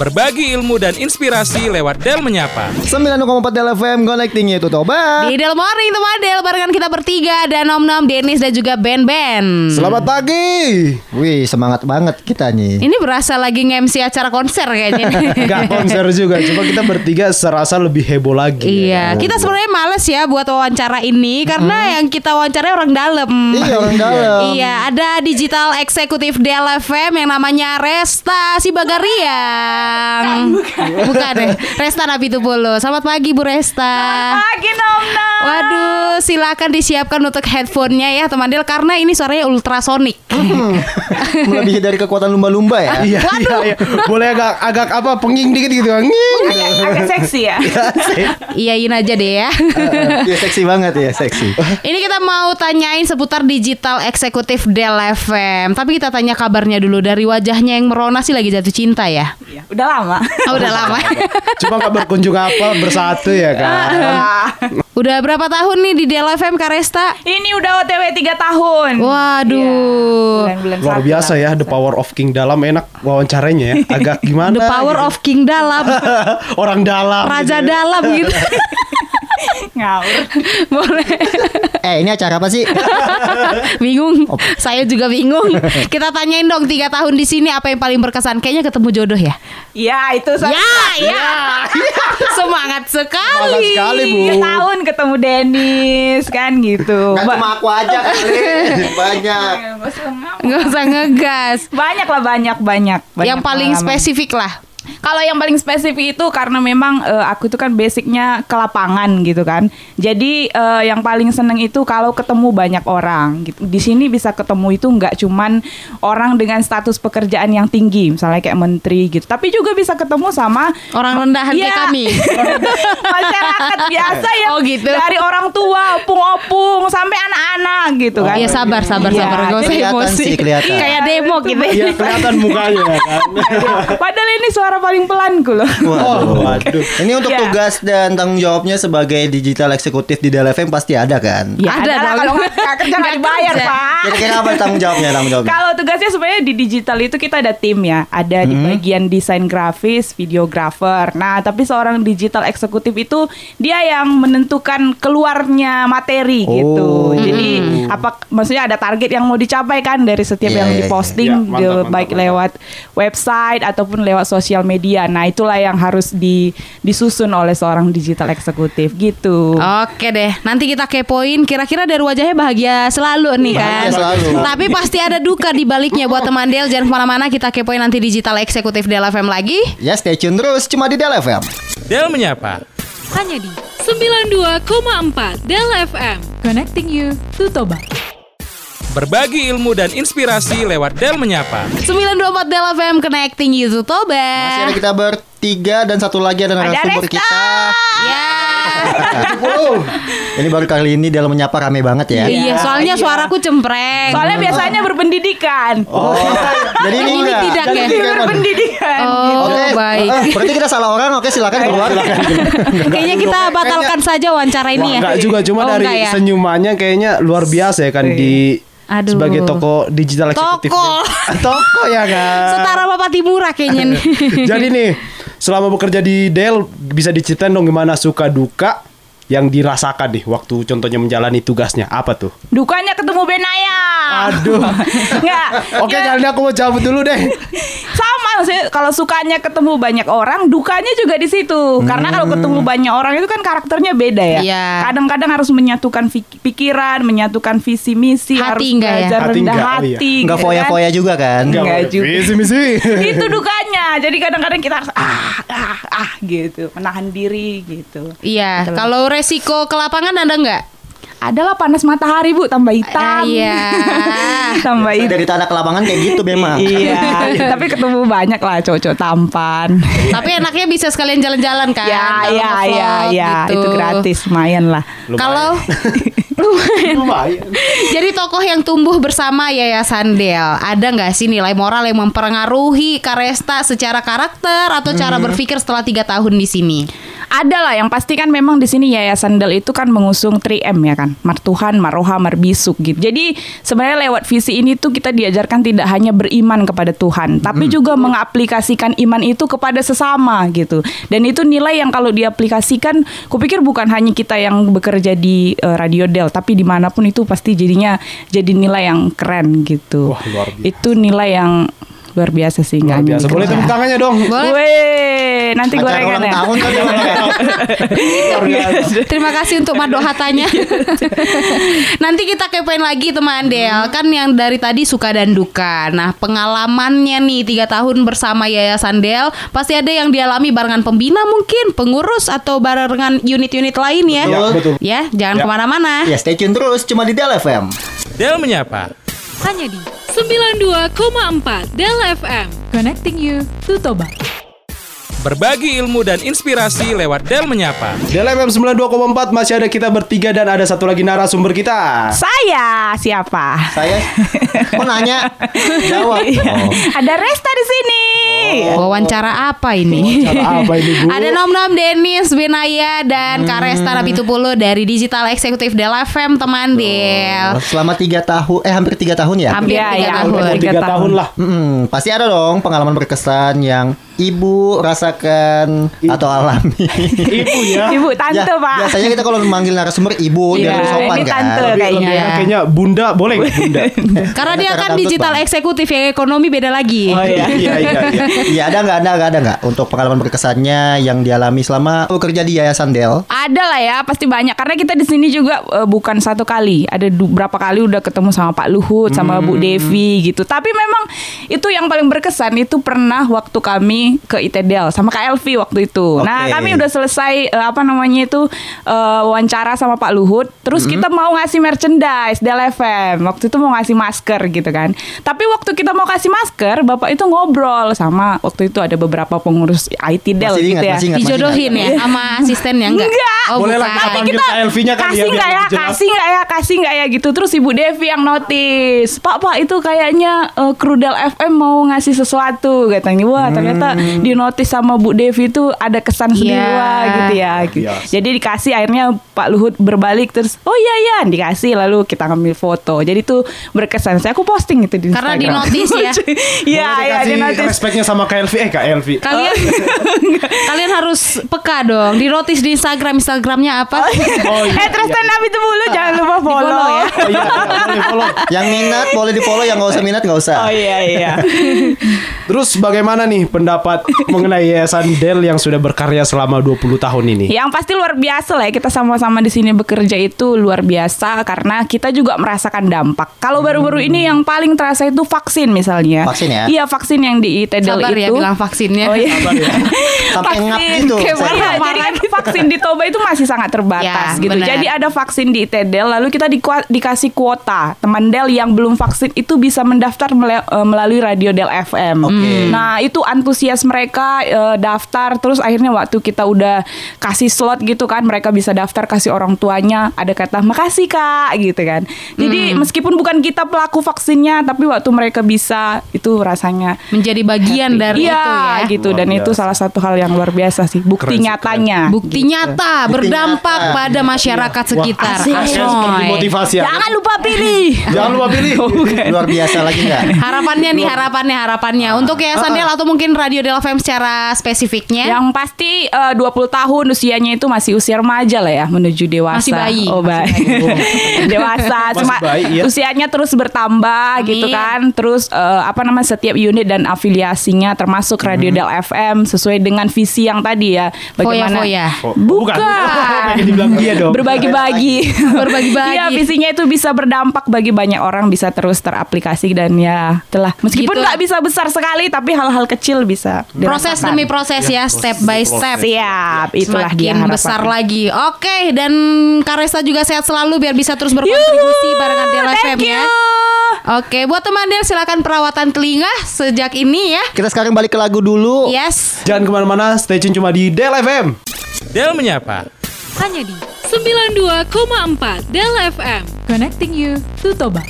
Berbagi ilmu dan inspirasi lewat Del Menyapa. 9,4 Del FM connecting itu Toba. Di Del Morning teman Del barengan kita bertiga ada Nom Nom, Denis dan juga Ben Ben. Selamat pagi. Wih, semangat banget kita nih. Ini berasa lagi nge-MC acara konser kayaknya. Gak konser juga, cuma kita bertiga serasa lebih heboh lagi. Iya, kita sebenarnya males ya buat wawancara ini karena yang kita wawancara orang dalam. Iya, orang dalam. Iya, ada digital eksekutif Del FM yang namanya Resta Sibagariang. Bukan deh, Resta Nabi Tupulu. Selamat pagi Bu Resta. Pagi Nom Nom. Waduh, silakan disiapkan untuk headphone-nya ya teman Del karena ini suaranya ultrasonik. Melebihi dari kekuatan lumba-lumba ya. Iya, iya, iya. Boleh agak agak apa penging dikit gitu. Nging. Agak seksi ya. Iyain aja deh ya. Iya, seksi banget ya, seksi. Ini kita mau tanyain seputar digital eksekutif Del FM. Tapi kita tanya kabarnya dulu dari wajahnya yang merona sih lagi jatuh cinta ya. Iya, Udah lama. Oh, udah lama. Cuma gak berkunjung apa bersatu ya kan. Ah. udah berapa tahun nih di Del FM Karesta? Ini udah OTW 3 tahun. Waduh. Bulan-bulan Luar biasa lah. ya The Power of King dalam enak wawancaranya ya. Agak gimana? The power gitu. of king dalam, orang dalam. raja gitu ya. dalam gitu. Ngawur. Boleh. Eh, ini acara apa sih? bingung. Saya juga bingung. Kita tanyain dong tiga tahun di sini apa yang paling berkesan? Kayaknya ketemu jodoh ya. Ya itu sama. Ya, ya. Semangat sekali. Semangat sekali, Bu. Tiga tahun ketemu Dennis kan gitu. Kan Ba- cuma aku aja kali. Banyak. Nggak usah ngegas. banyak lah banyak banyak. banyak yang paling pengalaman. spesifik lah. Kalau yang paling spesifik itu karena memang eh, aku itu kan basicnya ke lapangan gitu kan. Jadi eh, yang paling seneng itu kalau ketemu banyak orang gitu. Di sini bisa ketemu itu nggak cuman orang dengan status pekerjaan yang tinggi, misalnya kayak menteri gitu. Tapi juga bisa ketemu sama Orang rendahan kayak Iya. kami. masyarakat biasa yang Oh, gitu. dari orang tua, opung-opung sampai anak-anak gitu kan. Iya sabar sabar Iya, sabar gak usah kelihatan emosi. sih, kelihatan. Kayak demo gitu. Iya kelihatan mukanya ya kan. Padahal ini suara paling pelanku loh. Oh, waduh. Ini untuk Iya. tugas dan tanggung jawabnya sebagai digital eksekutif di Del FM pasti ada kan? Ya Ada ada, kalau nggak kerja nggak dibayar pak. Kira-kira apa tanggung jawabnya? Tanggung jawabnya? Kalau tugasnya sebenarnya di digital itu kita ada tim ya, ada di bagian desain grafis, videografer. Nah, tapi seorang digital eksekutif itu dia yang menentukan keluarnya materi gitu. Oh. Jadi apa maksudnya ada target yang mau dicapai kan dari setiap Iya, yang iya, iya. diposting Iya, mantap, di- mantap, baik mantap. lewat website ataupun lewat sosial media. Nah, itulah yang harus di disusun oleh seorang digital eksekutif gitu. Oke deh, nanti kita kepoin kira-kira dari wajahnya bahagia selalu nih kan. Bahagia selalu. Tapi pasti ada duka di baliknya buat teman Del. Jangan ke mana-mana, kita kepoin nanti digital eksekutif Del FM lagi. Ya stay tune terus cuma di Del FM. Del Menyapa. hanya di 92,4 Del FM. Connecting you to Toba. Berbagi ilmu dan inspirasi lewat Del Menyapa. 924 Del FM Connecting You to Toba. Masih ada kita bertiga dan satu lagi ada narasumber kita. Ya. Ini baru kali ini dalam menyapa rame banget ya. Iya, soalnya suaraku cempreng. Soalnya biasanya berpendidikan. Oh, jadi ini Ini enggak. tidak Jadi ya? kan? Berpendidikan. Oh, Oke, baik. eh, berarti kita salah orang. Oke, silakan keluar. Kayaknya kita batalkan saja wawancara ini ya. Enggak juga cuma Oh, dari enggak ya? senyumannya kayaknya luar biasa ya kan di Aduh. sebagai toko digital eksekutif. Toko. toko ya kan. Setara Bapak Timura kayaknya nih. Jadi nih, selama bekerja di Dell bisa diceritain dong gimana suka duka yang dirasakan nih waktu contohnya menjalani tugasnya apa tuh? Dukanya ketemu Benaya. Aduh. Enggak. Oke, Ya, kali ini aku mau cabut dulu deh. sama maksudnya kalau sukanya ketemu banyak orang, dukanya juga di situ. Karena kalau ketemu banyak orang itu kan karakternya beda ya. Iya. Kadang-kadang harus menyatukan pikiran, menyatukan visi misi, Hati harus enggak ya? belajar Hati rendah enggak, oh iya. hati. Enggak gitu kan. foya-foya juga kan? Enggak juga. Misi misi. itu dukanya. Jadi kadang-kadang kita harus ah ah ah gitu, menahan diri gitu. Iya, Betul. kalau resiko ke lapangan ada nggak? Adalah panas matahari bu, tambah Ah, hitam. iya. tambah hitam. Dari tanah ke lapangan kayak gitu memang. Iya, tapi ketemu banyak lah cowok-cowok tampan. Tapi enaknya bisa sekalian jalan-jalan kan? ya, kalau ya, ya, nge-vlog ya, gitu. itu gratis, lumayan lah. Kalau lumayan. Lumayan. Jadi tokoh yang tumbuh bersama Yayasan Del, ada nggak sih nilai moral yang mempengaruhi Karesta secara karakter atau cara Hmm. berpikir setelah tiga tahun di sini? Ada lah yang pasti kan memang di sini Yayasan Del itu kan mengusung 3M ya kan. Martuhan, Maroha, Marbisuk gitu. Jadi sebenarnya lewat visi ini tuh kita diajarkan tidak hanya beriman kepada Tuhan, tapi juga mengaplikasikan iman itu kepada sesama gitu. Dan itu nilai yang kalau diaplikasikan, kupikir bukan hanya kita yang bekerja di eh, Radio Del, tapi di mana pun itu pasti jadinya jadi nilai yang keren gitu. Wah, luar biasa. Itu nilai yang luar biasa sih nggak Luar biasa. di Boleh tepuk tangannya dong. Boleh. Weh, nanti Acara gorengan ulang ya. tahun kan ya. Luar biasa. Terima kasih untuk Mado Hatanya. Nanti kita kepoin lagi teman Del Kan yang dari tadi suka dan duka Nah pengalamannya nih tiga tahun bersama Yayasan Del Pasti ada yang dialami barengan pembina mungkin Pengurus atau barengan unit-unit lain ya Iya, betul. Ya jangan Ya. ke mana-mana Ya stay tune terus cuma di Del FM. Del menyapa. Hanya di 92,4 Del FM. Connecting you to Toba. Berbagi ilmu dan inspirasi lewat Del menyapa. Del FM 92,4 masih ada kita bertiga dan ada satu lagi narasumber kita. Saya siapa? Saya mau nanya jawab. Oh. Ada Resta di sini. Wawancara apa ini? Cara apa ini, Bu? Ada nom-nom Denis, Benaya, dan Karesta Rabitupulo dari Digital Eksekutif Del FM teman Del Selama tiga tahun, eh hampir tiga tahun ya. Hampir Iya, tiga iya, tahun hampir Tiga tahun tahun. lah. Mm, pasti ada dong pengalaman berkesan yang ibu rasakan atau alami. Ibu ya. Ibu tante Ya, pak. Biasanya kita kalau memanggil narasumber ibu Iya, biar lebih sopan ini kan. tante Lebih- kayaknya. lebih ya. kayaknya bunda boleh bunda? Karena dia kan digital Bang. eksekutif yang ekonomi beda lagi. Oh iya iya iya. iya. Iya ada nggak ada nggak ada nggak untuk pengalaman berkesannya yang dialami selama bekerja di Yayasan Del? Ada lah ya, pasti banyak. Karena kita di sini juga eh, bukan satu kali, ada berapa kali udah ketemu sama Pak Luhut, sama Bu Devi gitu. Tapi memang itu yang paling berkesan itu pernah waktu kami ke ITDL sama Kak Elvi waktu itu. Nah Oke. kami udah selesai eh, apa namanya itu eh, wawancara sama Pak Luhut. Terus kita mau ngasih merchandise Del FM. Waktu itu mau ngasih masker gitu kan. Tapi waktu kita mau kasih masker, Bapak itu ngobrol sama waktu itu ada beberapa pengurus IT Del Masih gitu ingat, ya. masih ingat, masih Dijodohin ya sama asistennya enggak? Enggak. Oh, Boleh lah Nanti kita Kak Elvinya kan kasih ya, biar nggak ya, kasih nggak ya, kasih nggak ya gitu. Terus Ibu Devi yang notice, Pak Pak itu kayaknya uh, kru Del FM mau ngasih sesuatu katanya. Wah ternyata. Di notice sama Bu Devi itu ada kesan sendiri Iya. wah, gitu ya. gitu. Biasa. Jadi dikasih akhirnya Pak Luhut berbalik terus, oh iya iya dikasih lalu kita ngambil foto. Jadi tuh berkesan. Saya aku posting itu di Karena di Instagram. notice ya. Iya iya di notice. Respeknya sama Kak Elvi eh Kak Elvi. Kalian kalian harus peka dong. Di notice di Instagram Instagramnya apa? Oh eh terus stand up itu dulu jangan lupa follow, follow ya. Oh, iya, iya, boleh follow. Yang minat boleh di follow, yang nggak usah minat nggak usah. Oh iya iya. Terus bagaimana nih pendapat mengenai Yayasan Del yang sudah berkarya selama 20 tahun ini? Yang pasti luar biasa lah ya kita sama-sama di sini bekerja itu luar biasa karena kita juga merasakan dampak. Kalau baru-baru ini yang paling terasa itu vaksin misalnya. Vaksin ya? Iya vaksin yang di ITDL Sabar ya itu. bilang vaksinnya. Oh iya. Sampai ngap gitu. Iya, jadi kan vaksin di Toba itu masih sangat terbatas Ya, gitu. benar. Jadi ada vaksin di ITDL lalu kita dikua- dikasih kuota. Teman Del yang belum vaksin itu bisa mendaftar eh, melalui radio Del FM. Oke. Nah, itu antusias mereka eh, daftar terus akhirnya waktu kita udah kasih slot gitu kan, mereka bisa daftar kasih orang tuanya, ada kata makasih Kak gitu kan. Jadi meskipun bukan kita pelaku vaksinnya tapi waktu mereka bisa itu rasanya Menjadi bagian dari Iya, itu ya. gitu Luar dan itu salah satu hal yang luar biasa sih bukti Keren nyatanya Bukti nyata berdampak nyata. pada masyarakat sekitar. Asik. Kayak seperti Asoy. motivasi ya. jangan lupa pilih Jangan lupa pilih. Luar biasa lagi nggak? Harapannya nih, harapannya, harapannya untuk Yayasan Del atau mungkin Radio Del FM secara spesifiknya. yang pasti eh, 20 tahun usianya itu masih usia remaja lah ya menuju dewasa Masih bayi. oh bayi dewasa Masih cuma bayi, iya. usianya terus bertambah Amin. gitu kan terus eh, apa namanya setiap unit dan afiliasinya termasuk Radio Del FM sesuai dengan visi yang tadi ya bagaimana Foya-foya. Oh, Bukan. Dia dong. berbagi-bagi Berbagi-bagi. Iya visinya itu bisa berdampak bagi banyak orang bisa terus teraplikasi dan ya telah meskipun Gitu. nggak bisa besar sekali tapi hal-hal kecil bisa Proses dirasakan. demi proses ya, step by step. siap itulah dia Semakin harapan. besar lagi. Oke, dan Karesta juga sehat selalu biar bisa terus berkontribusi barengan Del Thank FM ya. Oke, buat teman Del silakan perawatan telinga sejak ini ya. Kita sekarang balik ke lagu dulu. Yes. Jangan ke mana-mana, stay tune cuma di Del FM. Del menyapa. Hanya di 92,4 Del FM. Connecting you to Toba.